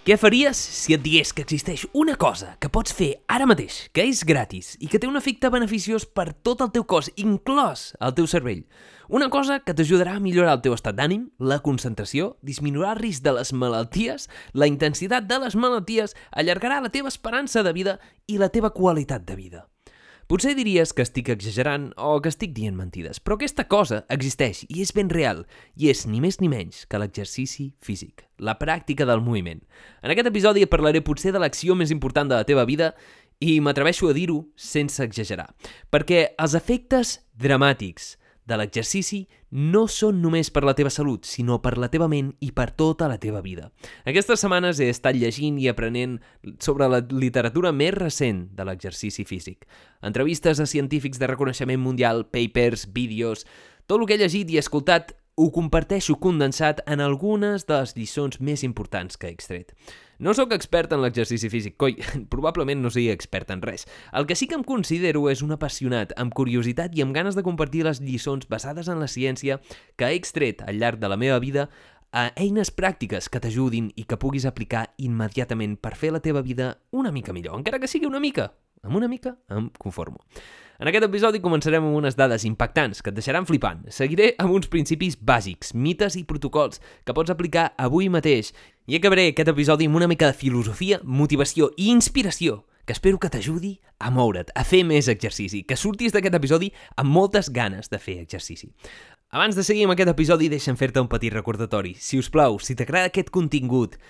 Què faries si et digués que existeix una cosa que pots fer ara mateix, que és gratis i que té un efecte beneficiós per tot el teu cos, inclòs el teu cervell? Una cosa que t'ajudarà a millorar el teu estat d'ànim, la concentració, disminuirà el risc de les malalties, la intensitat de les malalties, allargarà la teva esperança de vida i la teva qualitat de vida. Potser diries que estic exagerant o que estic dient mentides, però aquesta cosa existeix i és ben real, i és ni més ni menys que l'exercici físic, la pràctica del moviment. En aquest episodi parlaré potser de l'acció més important de la teva vida i m'atreveixo a dir-ho sense exagerar, perquè els efectes dramàtics de l'exercici no són només per la teva salut, sinó per la teva ment i per tota la teva vida. Aquestes setmanes he estat llegint i aprenent sobre la literatura més recent de l'exercici físic. Entrevistes a científics de reconeixement mundial, papers, vídeos... Tot el que he llegit i escoltat ho comparteixo condensat en algunes de les lliçons més importants que he extret. No sóc expert en l'exercici físic, coi, probablement no sigui expert en res. El que sí que em considero és un apassionat, amb curiositat i amb ganes de compartir les lliçons basades en la ciència que he extret al llarg de la meva vida a eines pràctiques que t'ajudin i que puguis aplicar immediatament per fer la teva vida una mica millor, encara que sigui una mica. Amb una mica em conformo. En aquest episodi començarem amb unes dades impactants que et deixaran flipant. Seguiré amb uns principis bàsics, mites i protocols que pots aplicar avui mateix. I acabaré aquest episodi amb una mica de filosofia, motivació i inspiració que espero que t'ajudi a moure't, a fer més exercici, que surtis d'aquest episodi amb moltes ganes de fer exercici. Abans de seguir amb aquest episodi, deixa'm fer-te un petit recordatori. Si us plau, si t'agrada aquest contingut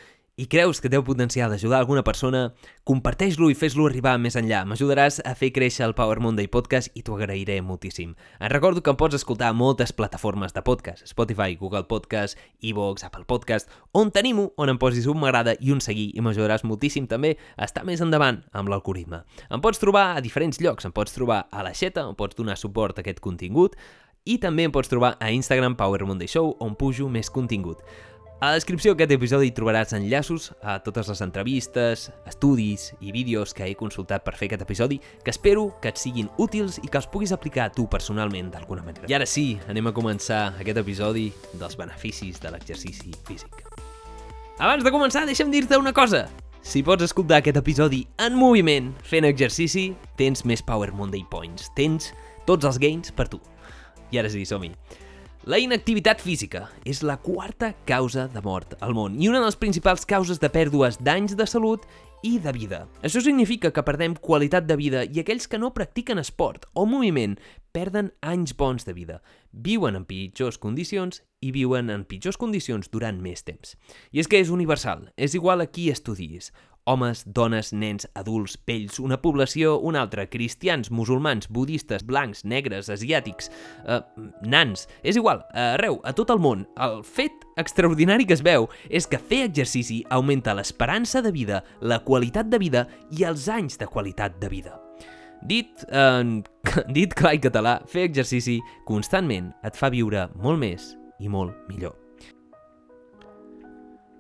i creus que té el potencial d'ajudar alguna persona, comparteix-lo i fes-lo arribar més enllà. M'ajudaràs a fer créixer el Power Monday Podcast i t'ho agrairé moltíssim. Et recordo que em pots escoltar a moltes plataformes de podcast, Spotify, Google Podcast, Evox, Apple Podcast, on tenim-ho, on em posis un m'agrada i un seguir i m'ajudaràs moltíssim també a estar més endavant amb l'algoritme. Em pots trobar a diferents llocs, em pots trobar a la xeta, on pots donar suport a aquest contingut, i també em pots trobar a Instagram Power Monday Show, on pujo més contingut. A la descripció d'aquest episodi trobaràs enllaços a totes les entrevistes, estudis i vídeos que he consultat per fer aquest episodi que espero que et siguin útils i que els puguis aplicar tu personalment d'alguna manera. I ara sí, anem a començar aquest episodi dels beneficis de l'exercici físic. Abans de començar, deixa'm dir-te una cosa. Si pots escoltar aquest episodi en moviment, fent exercici, tens més Power Monday Points. Tens tots els gains per tu. I ara sí, som-hi. La inactivitat física és la quarta causa de mort al món i una de les principals causes de pèrdues d'anys de salut i de vida. Això significa que perdem qualitat de vida i aquells que no practiquen esport o moviment perden anys bons de vida, viuen en pitjors condicions i viuen en pitjors condicions durant més temps. I és que és universal, és igual a qui estudis homes, dones, nens, adults, vells, una població, una altra, cristians, musulmans, budistes, blancs, negres, asiàtics, eh, nans, és igual, arreu, a tot el món. El fet extraordinari que es veu és que fer exercici augmenta l'esperança de vida, la qualitat de vida i els anys de qualitat de vida. Dit, eh, dit clar i català, fer exercici constantment et fa viure molt més i molt millor.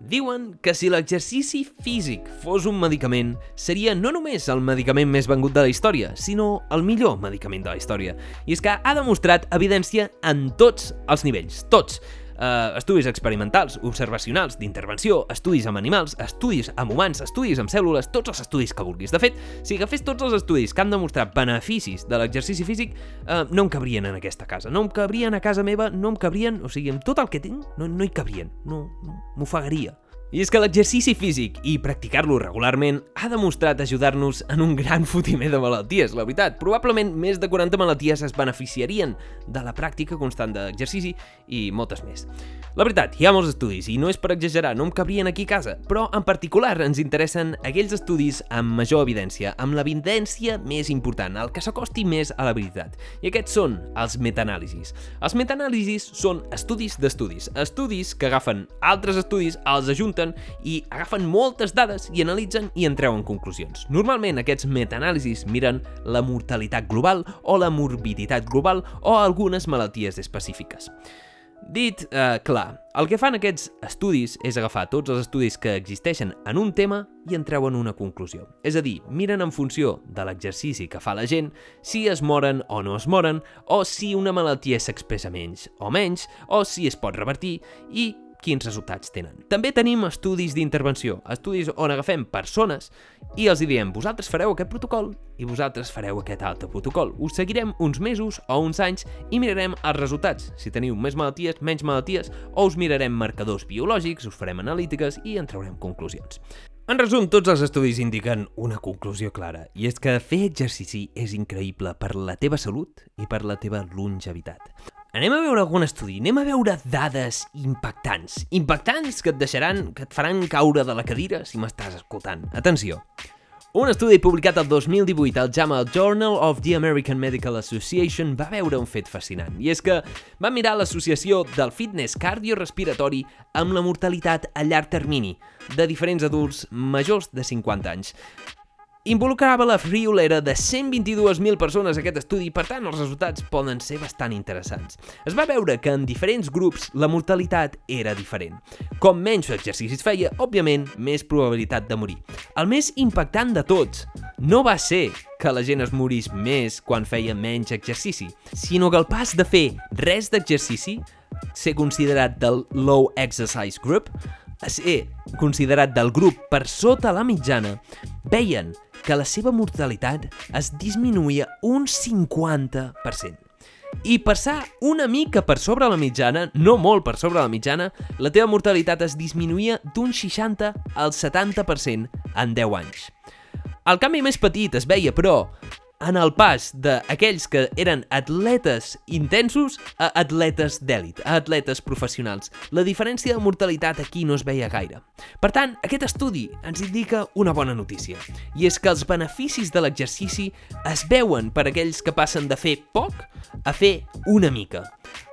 Diuen que si l'exercici físic fos un medicament, seria no només el medicament més vengut de la història, sinó el millor medicament de la història. I és que ha demostrat evidència en tots els nivells, tots. Uh, estudis experimentals, observacionals, d'intervenció, estudis amb animals, estudis amb humans, estudis amb cèl·lules, tots els estudis que vulguis. De fet, si agafés tots els estudis que han demostrat beneficis de l'exercici físic, uh, no em cabrien en aquesta casa. No em cabrien a casa meva, no em cabrien... O sigui, amb tot el que tinc, no, no hi cabrien. No, no m'ofegaria. I és que l'exercici físic i practicar-lo regularment ha demostrat ajudar-nos en un gran fotimer de malalties, la veritat. Probablement més de 40 malalties es beneficiarien de la pràctica constant d'exercici i moltes més. La veritat, hi ha molts estudis i no és per exagerar, no em cabrien aquí a casa, però en particular ens interessen aquells estudis amb major evidència, amb l'evidència més important, el que s'acosti més a la veritat. I aquests són els metanàlisis. Els metanàlisis són estudis d'estudis, estudis que agafen altres estudis, els ajunten junten i agafen moltes dades i analitzen i en treuen conclusions. Normalment aquests metaanàlisis miren la mortalitat global o la morbiditat global o algunes malalties específiques. Dit eh, clar, el que fan aquests estudis és agafar tots els estudis que existeixen en un tema i en treuen una conclusió. És a dir, miren en funció de l'exercici que fa la gent si es moren o no es moren, o si una malaltia s'expressa menys o menys, o si es pot revertir, i quins resultats tenen. També tenim estudis d'intervenció, estudis on agafem persones i els diem vosaltres fareu aquest protocol i vosaltres fareu aquest altre protocol. Us seguirem uns mesos o uns anys i mirarem els resultats, si teniu més malalties, menys malalties, o us mirarem marcadors biològics, us farem analítiques i en traurem conclusions. En resum, tots els estudis indiquen una conclusió clara, i és que fer exercici és increïble per la teva salut i per la teva longevitat. Anem a veure algun estudi, anem a veure dades impactants. Impactants que et deixaran, que et faran caure de la cadira si m'estàs escoltant. Atenció. Un estudi publicat el 2018 al JAMA Journal of the American Medical Association va veure un fet fascinant, i és que va mirar l'associació del fitness cardiorespiratori amb la mortalitat a llarg termini de diferents adults majors de 50 anys. Involucrava la friolera de 122.000 persones aquest estudi, per tant els resultats poden ser bastant interessants. Es va veure que en diferents grups la mortalitat era diferent. Com menys exercicis feia, òbviament, més probabilitat de morir. El més impactant de tots no va ser que la gent es morís més quan feia menys exercici, sinó que el pas de fer res d'exercici, ser considerat del low exercise group, a ser considerat del grup per sota la mitjana, veien que la seva mortalitat es disminuïa un 50%. I passar una mica per sobre la mitjana, no molt per sobre la mitjana, la teva mortalitat es disminuïa d'un 60 al 70% en 10 anys. El canvi més petit es veia, però, en el pas d'aquells que eren atletes intensos a atletes d'èlit, a atletes professionals. La diferència de mortalitat aquí no es veia gaire. Per tant, aquest estudi ens indica una bona notícia, i és que els beneficis de l'exercici es veuen per aquells que passen de fer poc a fer una mica.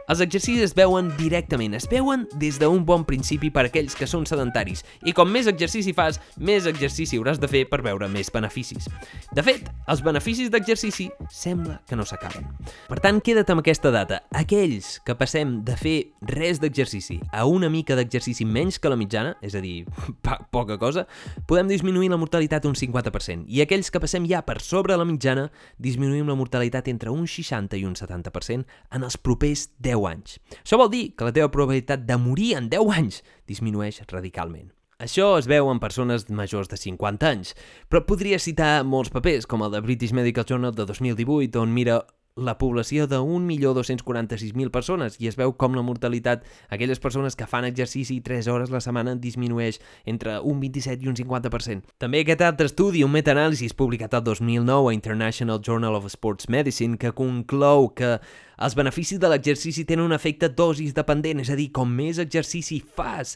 Els exercicis es veuen directament, es veuen des d'un bon principi per aquells que són sedentaris, i com més exercici fas, més exercici hauràs de fer per veure més beneficis. De fet, els beneficis d'exercici sembla que no s'acaben. Per tant, queda't amb aquesta data. Aquells que passem de fer res d'exercici a una mica d'exercici menys que la mitjana, és a dir, poca cosa, podem disminuir la mortalitat un 50%, i aquells que passem ja per sobre la mitjana, disminuïm la mortalitat entre un 60 i un 70% en els propers 10 10 anys. Això vol dir que la teva probabilitat de morir en 10 anys disminueix radicalment. Això es veu en persones majors de 50 anys, però podria citar molts papers, com el de British Medical Journal de 2018, on mira la població de 1.246.000 persones i es veu com la mortalitat, aquelles persones que fan exercici 3 hores la setmana disminueix entre un 27 i un 50%. També aquest altre estudi, un metaanàlisi publicat el 2009 a International Journal of Sports Medicine, que conclou que els beneficis de l'exercici tenen un efecte dosis dependent, és a dir, com més exercici fas,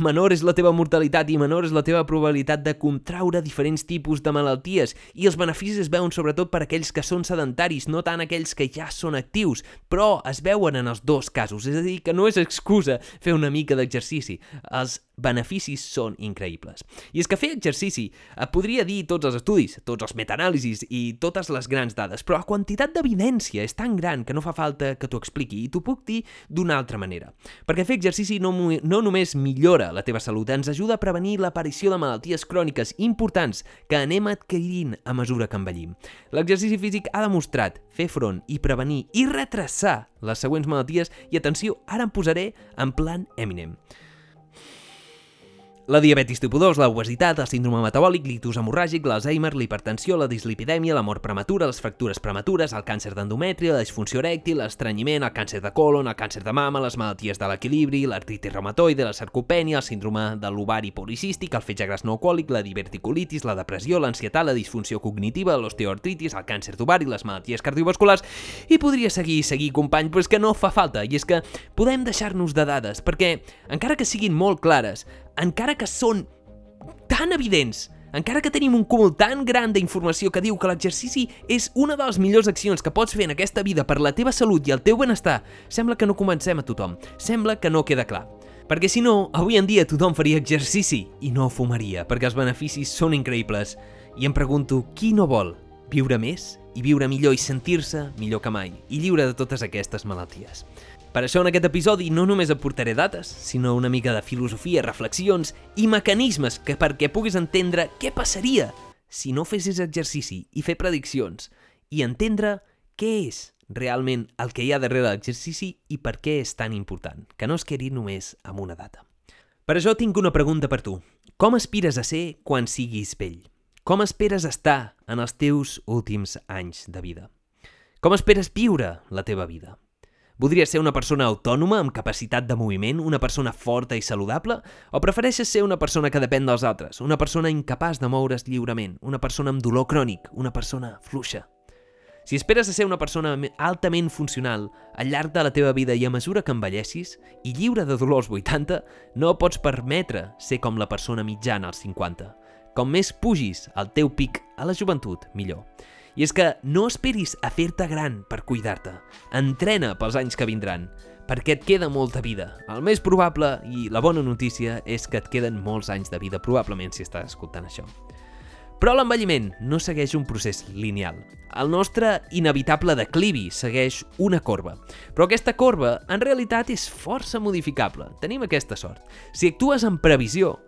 menor és la teva mortalitat i menor és la teva probabilitat de contraure diferents tipus de malalties. I els beneficis es veuen sobretot per aquells que són sedentaris, no tant aquells que ja són actius, però es veuen en els dos casos, és a dir, que no és excusa fer una mica d'exercici. Els beneficis són increïbles. I és que fer exercici eh, podria dir tots els estudis, tots els metaanàlisis i totes les grans dades, però la quantitat d'evidència és tan gran que no fa falta que t'ho expliqui i t'ho puc dir d'una altra manera. Perquè fer exercici no, no només millora la teva salut, ens ajuda a prevenir l'aparició de malalties cròniques importants que anem adquirint a mesura que envellim. L'exercici físic ha demostrat fer front i prevenir i retrasar les següents malalties i atenció, ara em posaré en plan Eminem. La diabetis tipus 2, la obesitat, el síndrome metabòlic, l'ictus hemorràgic, l'Alzheimer, l'hipertensió, la dislipidèmia, la mort prematura, les fractures prematures, el càncer d'endometri, la disfunció erèctil, l'estrenyiment, el càncer de colon, el càncer de mama, les malalties de l'equilibri, l'artritis reumatoide, la sarcopènia, el síndrome de l'ovari policístic, el fetge gras no alcohòlic, la diverticulitis, la depressió, l'ansietat, la disfunció cognitiva, l'osteoartritis, el càncer d'ovari, les malalties cardiovasculars... I podria seguir seguir, company, però és que no fa falta, i és que podem deixar-nos de dades, perquè, encara que siguin molt clares, encara que són tan evidents, encara que tenim un cúmul tan gran d'informació que diu que l'exercici és una de les millors accions que pots fer en aquesta vida per la teva salut i el teu benestar, sembla que no convencem a tothom, sembla que no queda clar. Perquè si no, avui en dia tothom faria exercici i no fumaria, perquè els beneficis són increïbles. I em pregunto, qui no vol viure més i viure millor i sentir-se millor que mai i lliure de totes aquestes malalties? Per això en aquest episodi no només et portaré dates, sinó una mica de filosofia, reflexions i mecanismes que perquè puguis entendre què passaria si no fessis exercici i fer prediccions i entendre què és realment el que hi ha darrere l'exercici i per què és tan important, que no es quedi només amb una data. Per això tinc una pregunta per tu. Com aspires a ser quan siguis vell? Com esperes estar en els teus últims anys de vida? Com esperes viure la teva vida? Voldries ser una persona autònoma amb capacitat de moviment, una persona forta i saludable? O prefereixes ser una persona que depèn dels altres, una persona incapaç de moure's lliurement, una persona amb dolor crònic, una persona fluixa? Si esperes a ser una persona altament funcional al llarg de la teva vida i a mesura que envellessis, i lliure de dolors 80, no pots permetre ser com la persona mitjana als 50. Com més pugis al teu pic a la joventut, millor. I és que no esperis a fer-te gran per cuidar-te. Entrena pels anys que vindran, perquè et queda molta vida. El més probable, i la bona notícia, és que et queden molts anys de vida, probablement, si estàs escoltant això. Però l'envelliment no segueix un procés lineal. El nostre inevitable declivi segueix una corba. Però aquesta corba, en realitat, és força modificable. Tenim aquesta sort. Si actues en previsió,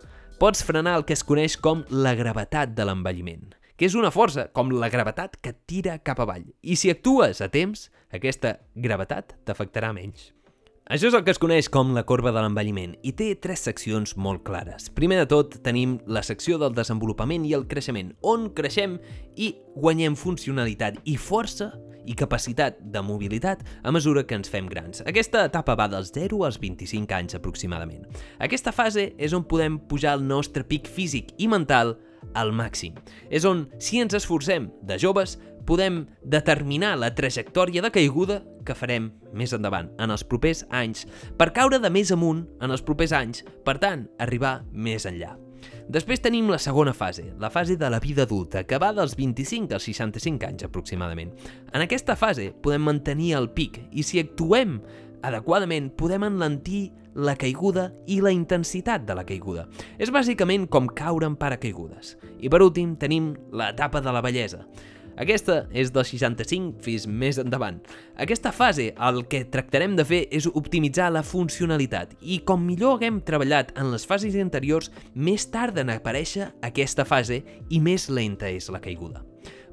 pots frenar el que es coneix com la gravetat de l'envelliment que és una força, com la gravetat, que tira cap avall. I si actues a temps, aquesta gravetat t'afectarà menys. Això és el que es coneix com la corba de l'envelliment i té tres seccions molt clares. Primer de tot tenim la secció del desenvolupament i el creixement, on creixem i guanyem funcionalitat i força i capacitat de mobilitat a mesura que ens fem grans. Aquesta etapa va dels 0 als 25 anys aproximadament. Aquesta fase és on podem pujar el nostre pic físic i mental al màxim. És on, si ens esforcem de joves, podem determinar la trajectòria de caiguda que farem més endavant, en els propers anys, per caure de més amunt en els propers anys, per tant, arribar més enllà. Després tenim la segona fase, la fase de la vida adulta, que va dels 25 als 65 anys aproximadament. En aquesta fase podem mantenir el pic i si actuem adequadament podem enlentir la caiguda i la intensitat de la caiguda. És bàsicament com caure en paracaigudes. I per últim tenim l'etapa de la bellesa, aquesta és del 65 fins més endavant. Aquesta fase el que tractarem de fer és optimitzar la funcionalitat i com millor haguem treballat en les fases anteriors, més tarda en aparèixer aquesta fase i més lenta és la caiguda.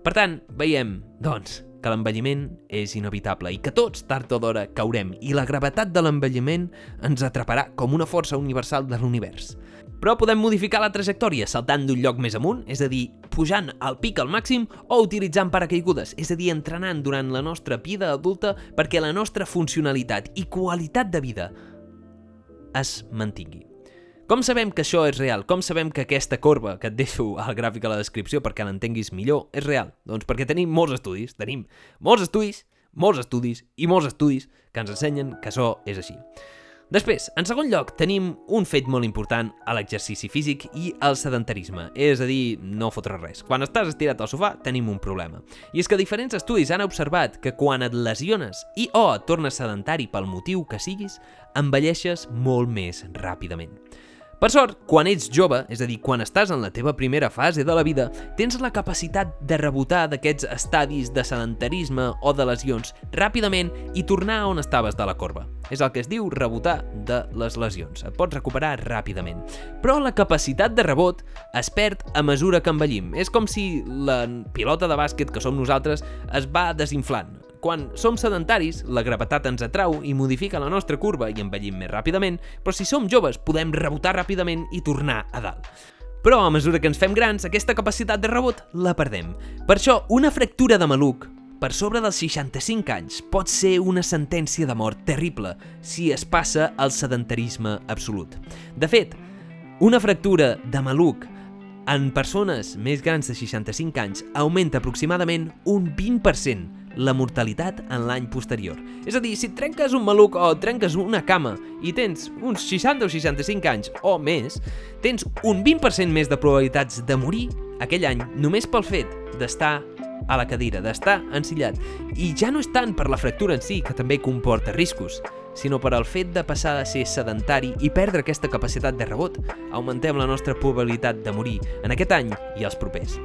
Per tant, veiem, doncs, que l'envelliment és inevitable i que tots, tard o d'hora, caurem i la gravetat de l'envelliment ens atraparà com una força universal de l'univers. Però podem modificar la trajectòria saltant d'un lloc més amunt, és a dir, pujant al pic al màxim o utilitzant paracaigudes, és a dir, entrenant durant la nostra vida adulta perquè la nostra funcionalitat i qualitat de vida es mantingui. Com sabem que això és real? Com sabem que aquesta corba que et deixo al gràfic a la descripció perquè l'entenguis millor és real? Doncs perquè tenim molts estudis, tenim molts estudis, molts estudis i molts estudis que ens ensenyen que això és així. Després, en segon lloc, tenim un fet molt important a l'exercici físic i al sedentarisme, és a dir, no fotre res. Quan estàs estirat al sofà, tenim un problema. I és que diferents estudis han observat que quan et lesiones i o et tornes sedentari pel motiu que siguis, envelleixes molt més ràpidament. Per sort, quan ets jove, és a dir, quan estàs en la teva primera fase de la vida, tens la capacitat de rebotar d'aquests estadis de sedentarisme o de lesions ràpidament i tornar on estaves de la corba. És el que es diu rebotar de les lesions. Et pots recuperar ràpidament. Però la capacitat de rebot es perd a mesura que envellim. És com si la pilota de bàsquet que som nosaltres es va desinflant. Quan som sedentaris, la gravetat ens atrau i modifica la nostra curva i envellim més ràpidament, però si som joves podem rebotar ràpidament i tornar a dalt. Però a mesura que ens fem grans, aquesta capacitat de rebot la perdem. Per això, una fractura de maluc per sobre dels 65 anys pot ser una sentència de mort terrible si es passa al sedentarisme absolut. De fet, una fractura de maluc en persones més grans de 65 anys augmenta aproximadament un 20% la mortalitat en l'any posterior. És a dir, si trenques un maluc o trenques una cama i tens uns 60 o 65 anys o més, tens un 20% més de probabilitats de morir aquell any només pel fet d'estar a la cadira, d'estar ensillat. I ja no és tant per la fractura en si, que també comporta riscos, sinó per al fet de passar a ser sedentari i perdre aquesta capacitat de rebot. Augmentem la nostra probabilitat de morir en aquest any i els propers.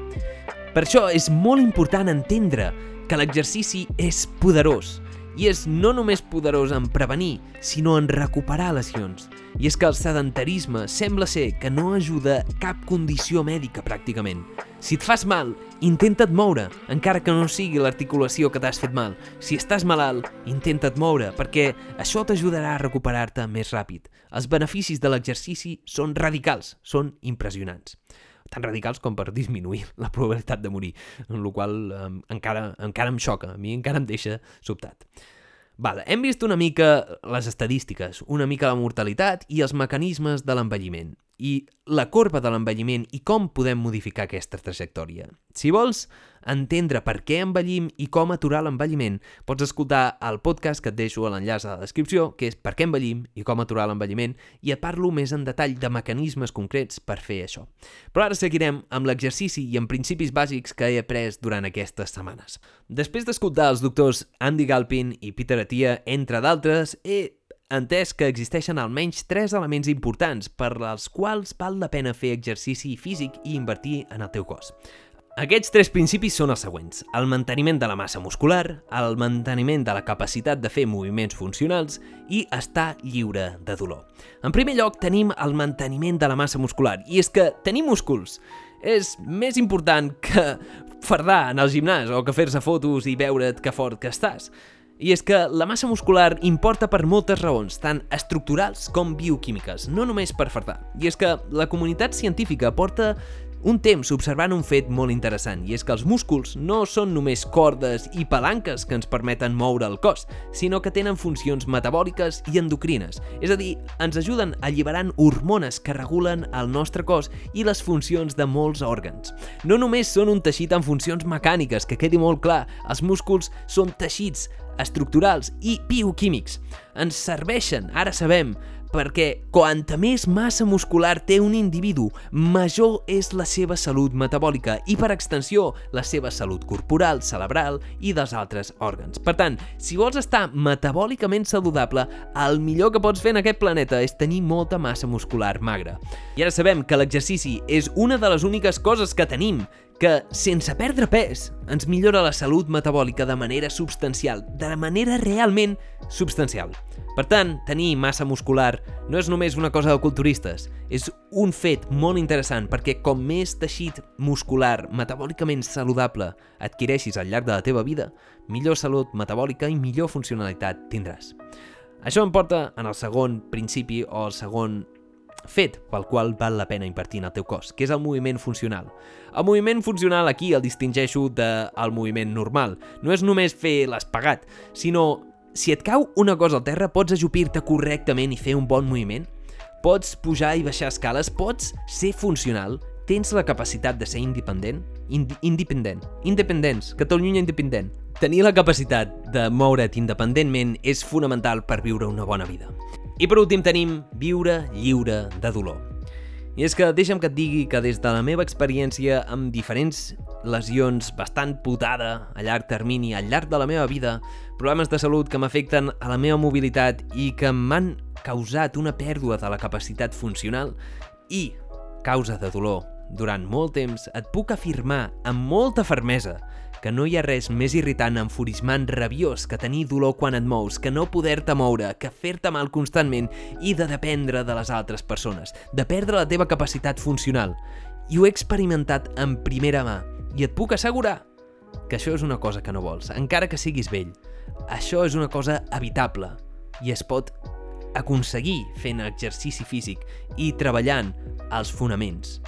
Per això és molt important entendre que l'exercici és poderós, i és no només poderós en prevenir, sinó en recuperar lesions. I és que el sedentarisme sembla ser que no ajuda cap condició mèdica pràcticament. Si et fas mal, intenta't moure, encara que no sigui l'articulació que t'has fet mal. Si estàs malalt, intenta't moure, perquè això t'ajudarà a recuperar-te més ràpid. Els beneficis de l'exercici són radicals, són impressionants tan radicals com per disminuir la probabilitat de morir, en la qual eh, encara, encara em xoca, a mi encara em deixa sobtat. Vale, hem vist una mica les estadístiques, una mica la mortalitat i els mecanismes de l'envelliment i la corba de l'envelliment i com podem modificar aquesta trajectòria. Si vols entendre per què envellim i com aturar l'envelliment, pots escoltar el podcast que et deixo a l'enllaç a la descripció, que és Per què envellim i com aturar l'envelliment, i et parlo més en detall de mecanismes concrets per fer això. Però ara seguirem amb l'exercici i amb principis bàsics que he après durant aquestes setmanes. Després d'escoltar els doctors Andy Galpin i Peter Atia, entre d'altres, he entès que existeixen almenys tres elements importants per als quals val la pena fer exercici físic i invertir en el teu cos. Aquests tres principis són els següents. El manteniment de la massa muscular, el manteniment de la capacitat de fer moviments funcionals i estar lliure de dolor. En primer lloc, tenim el manteniment de la massa muscular. I és que tenir músculs és més important que fardar en el gimnàs o que fer-se fotos i veure't que fort que estàs. I és que la massa muscular importa per moltes raons, tant estructurals com bioquímiques, no només per fardar. I és que la comunitat científica porta un temps observant un fet molt interessant, i és que els músculs no són només cordes i palanques que ens permeten moure el cos, sinó que tenen funcions metabòliques i endocrines, és a dir, ens ajuden alliberant hormones que regulen el nostre cos i les funcions de molts òrgans. No només són un teixit amb funcions mecàniques, que quedi molt clar, els músculs són teixits estructurals i bioquímics. Ens serveixen, ara sabem, perquè quanta més massa muscular té un individu, major és la seva salut metabòlica i, per extensió, la seva salut corporal, cerebral i dels altres òrgans. Per tant, si vols estar metabòlicament saludable, el millor que pots fer en aquest planeta és tenir molta massa muscular magra. I ara sabem que l'exercici és una de les úniques coses que tenim que, sense perdre pes, ens millora la salut metabòlica de manera substancial, de manera realment substancial. Per tant, tenir massa muscular no és només una cosa de culturistes, és un fet molt interessant perquè com més teixit muscular metabòlicament saludable adquireixis al llarg de la teva vida, millor salut metabòlica i millor funcionalitat tindràs. Això em porta en el segon principi o el segon fet pel qual val la pena invertir en el teu cos, que és el moviment funcional. El moviment funcional aquí el distingeixo del moviment normal. No és només fer l'espagat, sinó si et cau una cosa al terra, pots ajupir-te correctament i fer un bon moviment? Pots pujar i baixar escales? Pots ser funcional? Tens la capacitat de ser independent? Ind independent. Independents. Catalunya independent. Tenir la capacitat de moure't independentment és fonamental per viure una bona vida. I per últim tenim viure lliure de dolor. I és que deixa'm que et digui que des de la meva experiència amb diferents lesions bastant putada a llarg termini, al llarg de la meva vida, problemes de salut que m'afecten a la meva mobilitat i que m'han causat una pèrdua de la capacitat funcional i causa de dolor durant molt temps, et puc afirmar amb molta fermesa que no hi ha res més irritant, enfurismant, rabiós que tenir dolor quan et mous, que no poder-te moure, que fer-te mal constantment i de dependre de les altres persones, de perdre la teva capacitat funcional. I ho he experimentat en primera mà i et puc assegurar que això és una cosa que no vols, encara que siguis vell. Això és una cosa evitable i es pot aconseguir fent exercici físic i treballant els fonaments.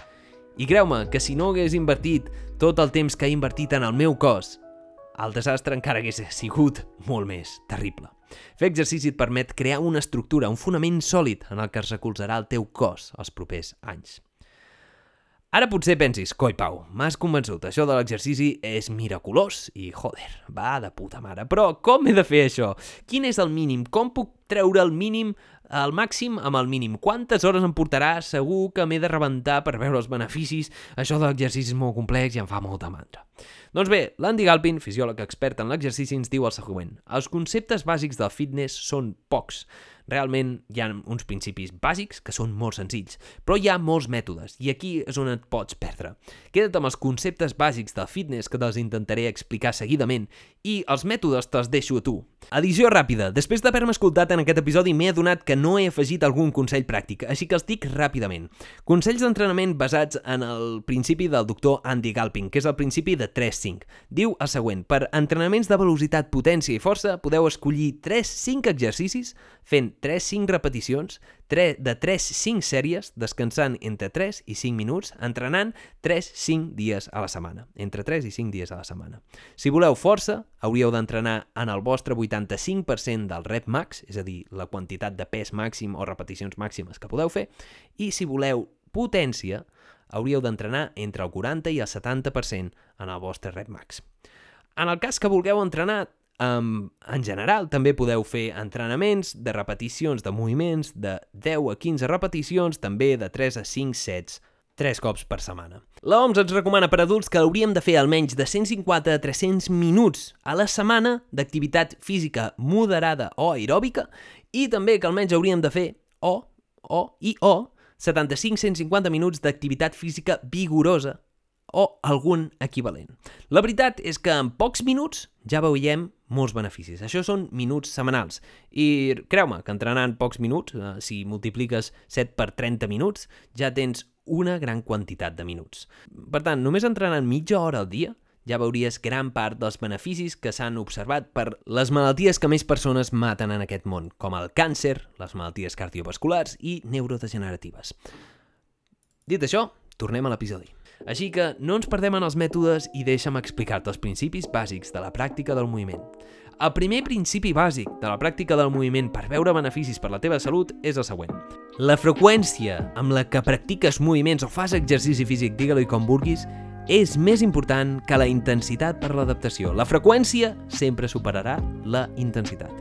I creu-me que si no hagués invertit tot el temps que he invertit en el meu cos, el desastre encara hagués sigut molt més terrible. Fer exercici et permet crear una estructura, un fonament sòlid en el que es recolzarà el teu cos els propers anys. Ara potser pensis, coi Pau, m'has convençut, això de l'exercici és miraculós i, joder, va de puta mare. Però com he de fer això? Quin és el mínim? Com puc treure el mínim al màxim amb el mínim. Quantes hores em portarà? Segur que m'he de rebentar per veure els beneficis. Això de l'exercici és molt complex i em fa molta mandra. Doncs bé, l'Andy Galpin, fisiòleg expert en l'exercici, ens diu el següent. Els conceptes bàsics del fitness són pocs. Realment hi ha uns principis bàsics que són molt senzills, però hi ha molts mètodes i aquí és on et pots perdre. Queda't amb els conceptes bàsics del fitness que te'ls intentaré explicar seguidament i els mètodes te'ls deixo a tu. Edició ràpida. Després d'haver-me escoltat en aquest episodi m'he adonat que no he afegit algun consell pràctic, així que els dic ràpidament. Consells d'entrenament basats en el principi del doctor Andy Galpin, que és el principi de 3-5. Diu el següent, per entrenaments de velocitat, potència i força podeu escollir 3-5 exercicis fent 3-5 repeticions, 3, de 3-5 sèries, descansant entre 3 i 5 minuts, entrenant 3-5 dies a la setmana, entre 3 i 5 dies a la setmana. Si voleu força, hauríeu d'entrenar en el vostre 85% del rep max, és a dir, la quantitat de pes màxim o repeticions màximes que podeu fer, i si voleu potència, hauríeu d'entrenar entre el 40 i el 70% en el vostre rep max. En el cas que vulgueu entrenar Um, en general, també podeu fer entrenaments de repeticions de moviments de 10 a 15 repeticions, també de 3 a 5 sets, 3 cops per setmana. L'OMS ens recomana per adults que hauríem de fer almenys de 150 a 300 minuts a la setmana d'activitat física moderada o aeròbica i també que almenys hauríem de fer o, o i o 75-150 minuts d'activitat física vigorosa o algun equivalent. La veritat és que en pocs minuts ja veiem molts beneficis. Això són minuts setmanals. I creu-me que entrenant pocs minuts, eh, si multipliques 7 per 30 minuts, ja tens una gran quantitat de minuts. Per tant, només entrenant mitja hora al dia ja veuries gran part dels beneficis que s'han observat per les malalties que més persones maten en aquest món, com el càncer, les malalties cardiovasculars i neurodegeneratives. Dit això, tornem a l'episodi. Així que no ens perdem en els mètodes i deixa'm explicar-te els principis bàsics de la pràctica del moviment. El primer principi bàsic de la pràctica del moviment per veure beneficis per la teva salut és el següent. La freqüència amb la que practiques moviments o fas exercici físic, digue-li com vulguis, és més important que la intensitat per l'adaptació. La freqüència sempre superarà la intensitat.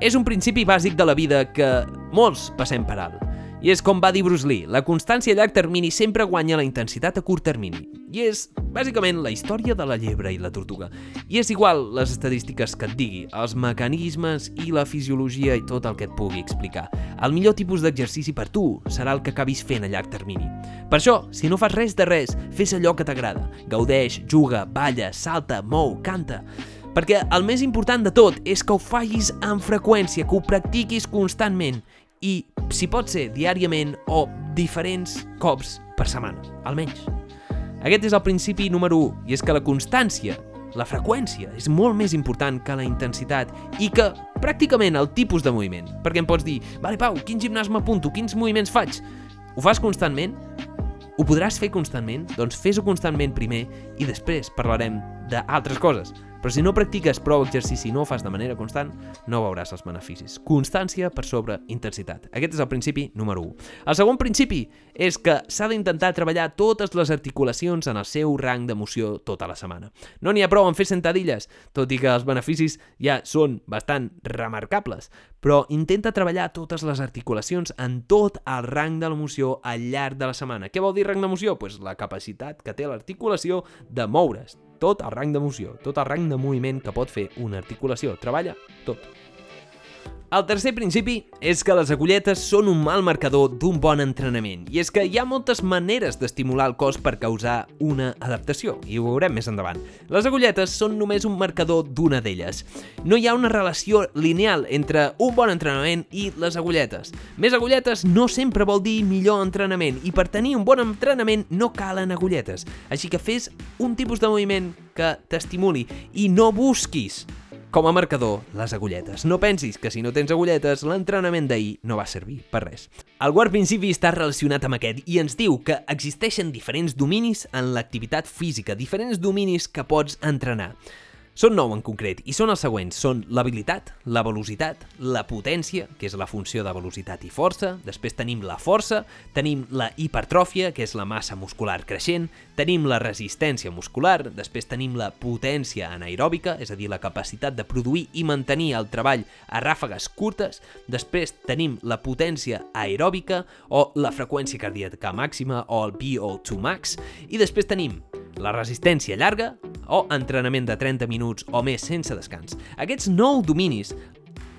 És un principi bàsic de la vida que molts passem per alt. I és com va dir Bruce Lee, la constància a llarg termini sempre guanya la intensitat a curt termini. I és, bàsicament, la història de la llebre i la tortuga. I és igual les estadístiques que et digui, els mecanismes i la fisiologia i tot el que et pugui explicar. El millor tipus d'exercici per tu serà el que acabis fent a llarg termini. Per això, si no fas res de res, fes allò que t'agrada. Gaudeix, juga, balla, salta, mou, canta... Perquè el més important de tot és que ho facis amb freqüència, que ho practiquis constantment i, si pot ser, diàriament o diferents cops per setmana, almenys. Aquest és el principi número 1, i és que la constància, la freqüència, és molt més important que la intensitat i que pràcticament el tipus de moviment. Perquè em pots dir, vale Pau, quin gimnàs m'apunto, quins moviments faig? Ho fas constantment? Ho podràs fer constantment? Doncs fes-ho constantment primer i després parlarem d'altres coses. Però si no practiques prou exercici i no ho fas de manera constant, no veuràs els beneficis. Constància per sobre intensitat. Aquest és el principi número 1. El segon principi és que s'ha d'intentar treballar totes les articulacions en el seu rang d'emoció tota la setmana. No n'hi ha prou en fer sentadilles, tot i que els beneficis ja són bastant remarcables, però intenta treballar totes les articulacions en tot el rang de l'emoció al llarg de la setmana. Què vol dir rang d'emoció? Pues la capacitat que té l'articulació de moure's, tot el rang d'emoció, tot el rang de moviment que pot fer una articulació. Treballa tot. El tercer principi és que les agulletes són un mal marcador d'un bon entrenament, i és que hi ha moltes maneres d'estimular el cos per causar una adaptació, i ho veurem més endavant. Les agulletes són només un marcador d'una d'elles. No hi ha una relació lineal entre un bon entrenament i les agulletes. Més agulletes no sempre vol dir millor entrenament, i per tenir un bon entrenament no calen agulletes. Així que fes un tipus de moviment que t'estimuli i no busquis com a marcador, les agulletes. No pensis que si no tens agulletes, l'entrenament d'ahir no va servir per res. El quart principi està relacionat amb aquest i ens diu que existeixen diferents dominis en l'activitat física, diferents dominis que pots entrenar. Són nou en concret i són els següents. Són l'habilitat, la velocitat, la potència, que és la funció de velocitat i força, després tenim la força, tenim la hipertròfia, que és la massa muscular creixent, tenim la resistència muscular, després tenim la potència anaeròbica, és a dir, la capacitat de produir i mantenir el treball a ràfegues curtes, després tenim la potència aeròbica o la freqüència cardíaca màxima o el VO2 max, i després tenim la resistència llarga o entrenament de 30 minuts o més sense descans. Aquests nou dominis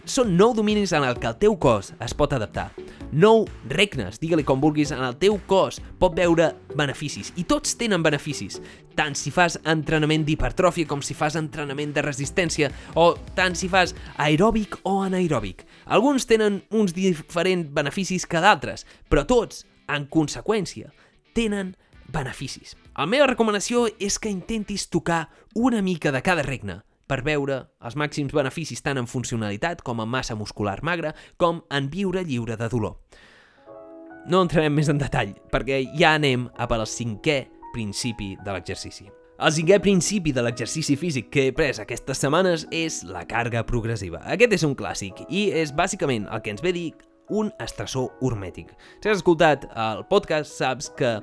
són nou dominis en el que el teu cos es pot adaptar. Nou regnes, digue-li com vulguis, en el teu cos pot veure beneficis. I tots tenen beneficis, tant si fas entrenament d'hipertròfia com si fas entrenament de resistència, o tant si fas aeròbic o anaeròbic. Alguns tenen uns diferents beneficis que d'altres, però tots, en conseqüència, tenen beneficis. La meva recomanació és que intentis tocar una mica de cada regne per veure els màxims beneficis tant en funcionalitat com en massa muscular magra com en viure lliure de dolor. No entrarem més en detall, perquè ja anem a per al cinquè principi de l'exercici. El cinquè principi de l'exercici físic que he pres aquestes setmanes és la càrrega progressiva. Aquest és un clàssic i és bàsicament el que ens ve dir un estressor hormètic. Si has escoltat el podcast saps que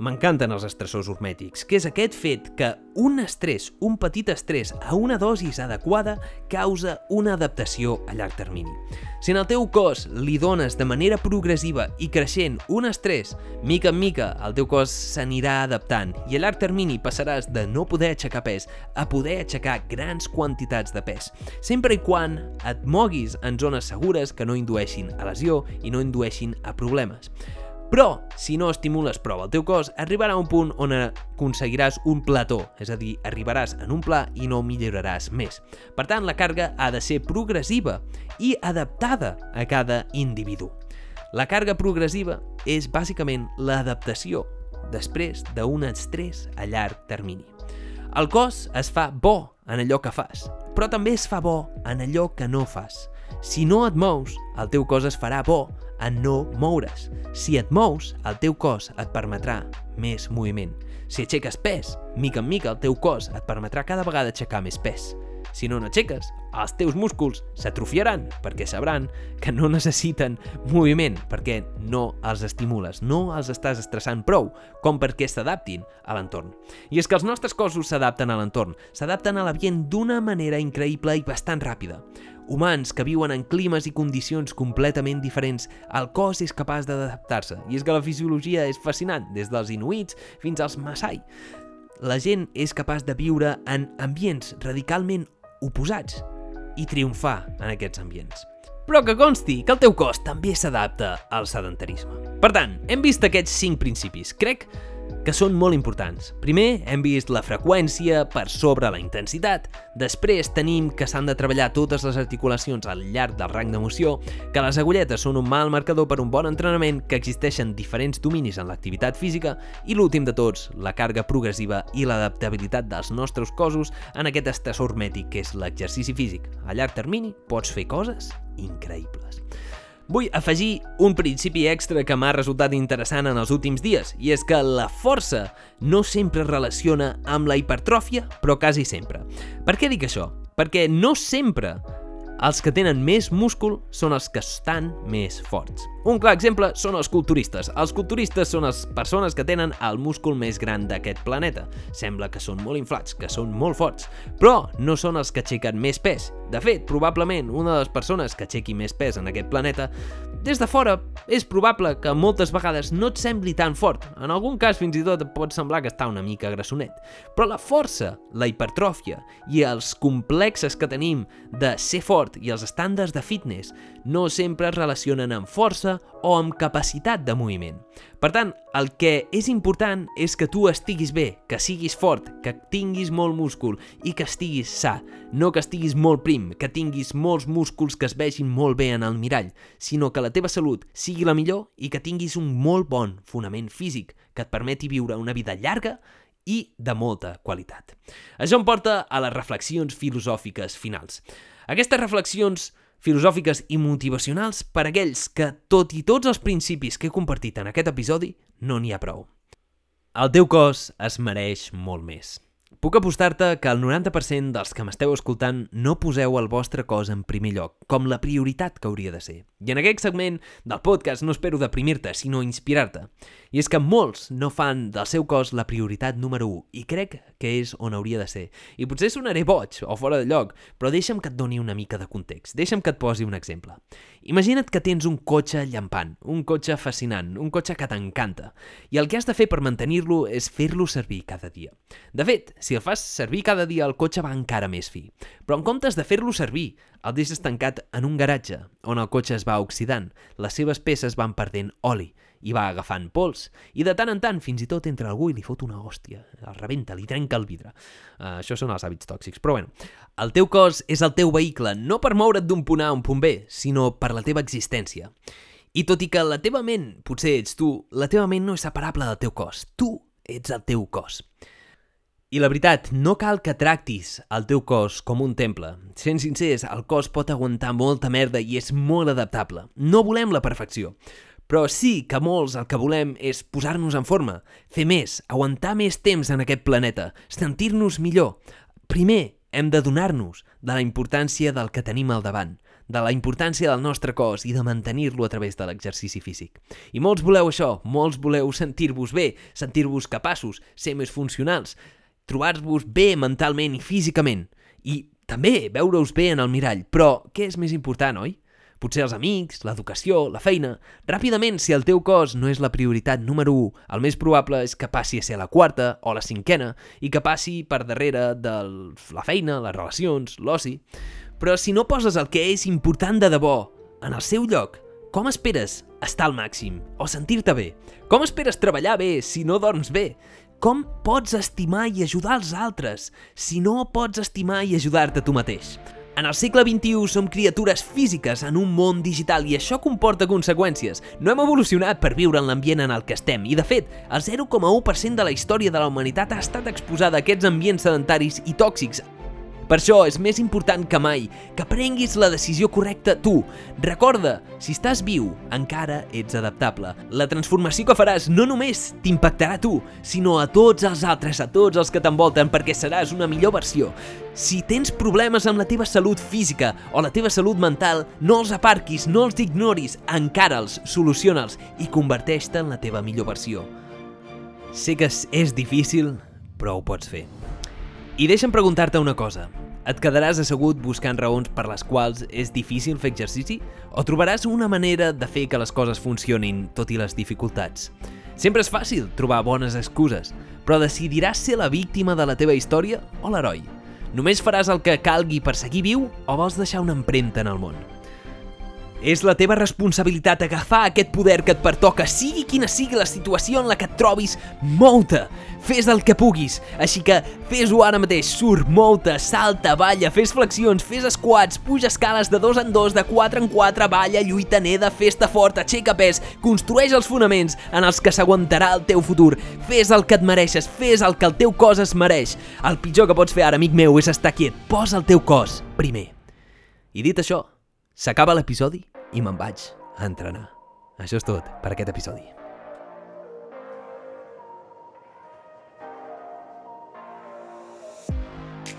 M'encanten els estressors hormètics, que és aquest fet que un estrès, un petit estrès a una dosis adequada causa una adaptació a llarg termini. Si en el teu cos li dones de manera progressiva i creixent un estrès, mica en mica el teu cos s'anirà adaptant i a llarg termini passaràs de no poder aixecar pes a poder aixecar grans quantitats de pes, sempre i quan et moguis en zones segures que no indueixin a lesió i no indueixin a problemes. Però, si no estimules prou el teu cos, arribarà un punt on aconseguiràs un plató, és a dir, arribaràs en un pla i no milloraràs més. Per tant, la càrrega ha de ser progressiva i adaptada a cada individu. La càrrega progressiva és bàsicament l'adaptació després d'un estrès a llarg termini. El cos es fa bo en allò que fas, però també es fa bo en allò que no fas. Si no et mous, el teu cos es farà bo en no moure's. Si et mous, el teu cos et permetrà més moviment. Si aixeques pes, mica en mica el teu cos et permetrà cada vegada aixecar més pes. Si no n'aixeques, els teus músculs s'atrofiaran perquè sabran que no necessiten moviment perquè no els estimules, no els estàs estressant prou com perquè s'adaptin a l'entorn. I és que els nostres cossos s'adapten a l'entorn, s'adapten a l'ambient d'una manera increïble i bastant ràpida humans que viuen en climes i condicions completament diferents, el cos és capaç d'adaptar-se. I és que la fisiologia és fascinant, des dels inuits fins als Masai. La gent és capaç de viure en ambients radicalment oposats i triomfar en aquests ambients. Però que consti que el teu cos també s'adapta al sedentarisme. Per tant, hem vist aquests cinc principis. Crec que són molt importants. Primer, hem vist la freqüència per sobre la intensitat. Després tenim que s'han de treballar totes les articulacions al llarg del rang d'emoció, que les agulletes són un mal marcador per un bon entrenament, que existeixen diferents dominis en l'activitat física i l'últim de tots, la càrrega progressiva i l'adaptabilitat dels nostres cossos en aquest estressor hermètic que és l'exercici físic. A llarg termini pots fer coses increïbles. Vull afegir un principi extra que m'ha resultat interessant en els últims dies, i és que la força no sempre es relaciona amb la hipertròfia, però quasi sempre. Per què dic això? Perquè no sempre els que tenen més múscul són els que estan més forts. Un clar exemple són els culturistes. Els culturistes són les persones que tenen el múscul més gran d'aquest planeta. Sembla que són molt inflats, que són molt forts, però no són els que aixequen més pes. De fet, probablement una de les persones que aixequi més pes en aquest planeta des de fora, és probable que moltes vegades no et sembli tan fort. En algun cas, fins i tot, et pot semblar que està una mica grassonet. Però la força, la hipertròfia i els complexes que tenim de ser fort i els estàndards de fitness no sempre es relacionen amb força o amb capacitat de moviment. Per tant, el que és important és que tu estiguis bé, que siguis fort, que tinguis molt múscul i que estiguis sa, no que estiguis molt prim, que tinguis molts músculs que es vegin molt bé en el mirall, sinó que la teva salut sigui la millor i que tinguis un molt bon fonament físic que et permeti viure una vida llarga i de molta qualitat. Això em porta a les reflexions filosòfiques finals. Aquestes reflexions filosòfiques i motivacionals per a aquells que, tot i tots els principis que he compartit en aquest episodi, no n'hi ha prou. El teu cos es mereix molt més. Puc apostar-te que el 90% dels que m'esteu escoltant no poseu el vostre cos en primer lloc, com la prioritat que hauria de ser. I en aquest segment del podcast no espero deprimir-te, sinó inspirar-te. I és que molts no fan del seu cos la prioritat número 1, i crec que és on hauria de ser. I potser sonaré boig o fora de lloc, però deixa'm que et doni una mica de context. Deixa'm que et posi un exemple. Imagina't que tens un cotxe llampant, un cotxe fascinant, un cotxe que t'encanta, i el que has de fer per mantenir-lo és fer-lo servir cada dia. De fet, si el fas servir cada dia, el cotxe va encara més fi. Però en comptes de fer-lo servir, el deixes tancat en un garatge, on el cotxe es va oxidant, les seves peces van perdent oli, i va agafant pols, i de tant en tant fins i tot entra algú i li fot una hòstia, el rebenta, li trenca el vidre. Uh, això són els hàbits tòxics, però bueno, el teu cos és el teu vehicle, no per moure't d'un punt A a un punt B, sinó per la teva existència. I tot i que la teva ment potser ets tu, la teva ment no és separable del teu cos. Tu ets el teu cos. I la veritat, no cal que tractis el teu cos com un temple. Sent sincers, el cos pot aguantar molta merda i és molt adaptable. No volem la perfecció. Però sí que molts el que volem és posar-nos en forma, fer més, aguantar més temps en aquest planeta, sentir-nos millor. Primer, hem de donar-nos de la importància del que tenim al davant, de la importància del nostre cos i de mantenir-lo a través de l'exercici físic. I molts voleu això, molts voleu sentir-vos bé, sentir-vos capaços, ser més funcionals, trobar-vos bé mentalment i físicament. I també veure-us bé en el mirall. Però què és més important, oi? Potser els amics, l'educació, la feina... Ràpidament, si el teu cos no és la prioritat número 1, el més probable és que passi a ser la quarta o la cinquena i que passi per darrere de la feina, les relacions, l'oci... Però si no poses el que és important de debò en el seu lloc, com esperes estar al màxim o sentir-te bé? Com esperes treballar bé si no dorms bé? Com pots estimar i ajudar els altres si no pots estimar i ajudar-te tu mateix? En el segle XXI som criatures físiques en un món digital i això comporta conseqüències. No hem evolucionat per viure en l'ambient en el que estem i, de fet, el 0,1% de la història de la humanitat ha estat exposada a aquests ambients sedentaris i tòxics per això és més important que mai que prenguis la decisió correcta tu. Recorda, si estàs viu, encara ets adaptable. La transformació que faràs no només t'impactarà a tu, sinó a tots els altres, a tots els que t'envolten, perquè seràs una millor versió. Si tens problemes amb la teva salut física o la teva salut mental, no els aparquis, no els ignoris, encara'ls, soluciona'ls i converteix-te en la teva millor versió. Sé que és difícil, però ho pots fer. I deixa'm preguntar-te una cosa. Et quedaràs assegut buscant raons per les quals és difícil fer exercici? O trobaràs una manera de fer que les coses funcionin tot i les dificultats? Sempre és fàcil trobar bones excuses, però decidiràs ser la víctima de la teva història o l'heroi? Només faràs el que calgui per seguir viu o vols deixar una empremta en el món? És la teva responsabilitat agafar aquest poder que et pertoca, sigui quina sigui la situació en la que et trobis, mou-te! Fes el que puguis, així que fes-ho ara mateix, surt, mou-te, salta, balla, fes flexions, fes squats, puja escales de dos en dos, de quatre en quatre, balla, lluita, neda, festa fort, aixeca pes, construeix els fonaments en els que s'aguantarà el teu futur, fes el que et mereixes, fes el que el teu cos es mereix. El pitjor que pots fer ara, amic meu, és estar quiet, posa el teu cos primer. I dit això, s'acaba l'episodi i me'n vaig a entrenar. Això és tot per aquest episodi.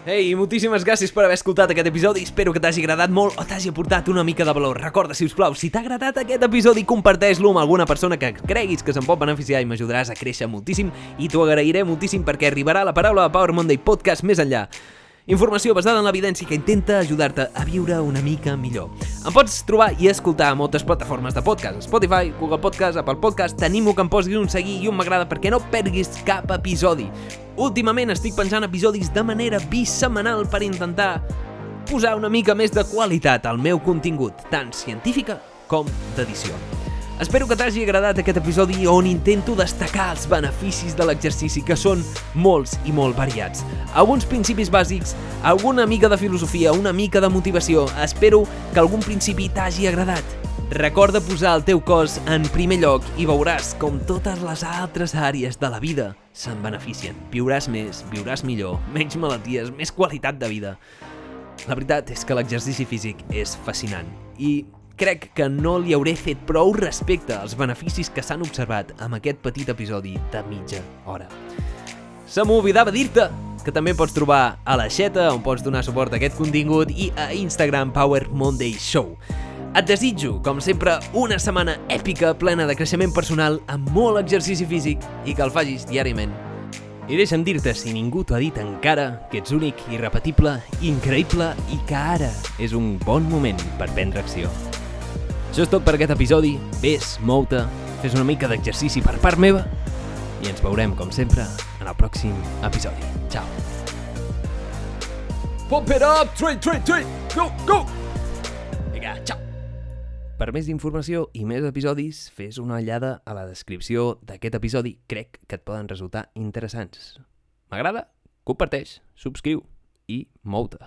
Ei, moltíssimes gràcies per haver escoltat aquest episodi. Espero que t'hagi agradat molt o t'hagi aportat una mica de valor. Recorda, si us plau, si t'ha agradat aquest episodi, comparteix-lo amb alguna persona que creguis que se'n pot beneficiar i m'ajudaràs a créixer moltíssim i t'ho agrairé moltíssim perquè arribarà la paraula de Power Monday Podcast més enllà. Informació basada en l'evidència que intenta ajudar-te a viure una mica millor. Em pots trobar i escoltar a moltes plataformes de podcast. Spotify, Google Podcast, Apple Podcast. T'animo que em posis un seguir i un m'agrada perquè no perdis cap episodi. Últimament estic penjant episodis de manera bisemanal per intentar posar una mica més de qualitat al meu contingut, tant científica com d'edició. Espero que t'hagi agradat aquest episodi on intento destacar els beneficis de l'exercici, que són molts i molt variats. Alguns principis bàsics, alguna mica de filosofia, una mica de motivació. Espero que algun principi t'hagi agradat. Recorda posar el teu cos en primer lloc i veuràs com totes les altres àrees de la vida se'n beneficien. Viuràs més, viuràs millor, menys malalties, més qualitat de vida. La veritat és que l'exercici físic és fascinant i crec que no li hauré fet prou respecte als beneficis que s'han observat amb aquest petit episodi de mitja hora. Se m'oblidava dir-te que també pots trobar a la Xeta, on pots donar suport a aquest contingut, i a Instagram Power Monday Show. Et desitjo, com sempre, una setmana èpica plena de creixement personal amb molt exercici físic i que el facis diàriament. I deixa'm dir-te, si ningú t'ho ha dit encara, que ets únic, irrepetible, increïble i que ara és un bon moment per prendre acció. Això és tot per aquest episodi. Ves, mou-te, fes una mica d'exercici per part meva i ens veurem, com sempre, en el pròxim episodi. Ciao. Pump it up! 3, 3, 3! Go, go! Vinga, ciao! Per més informació i més episodis, fes una ullada a la descripció d'aquest episodi. Crec que et poden resultar interessants. M'agrada? Comparteix, subscriu i mou-te.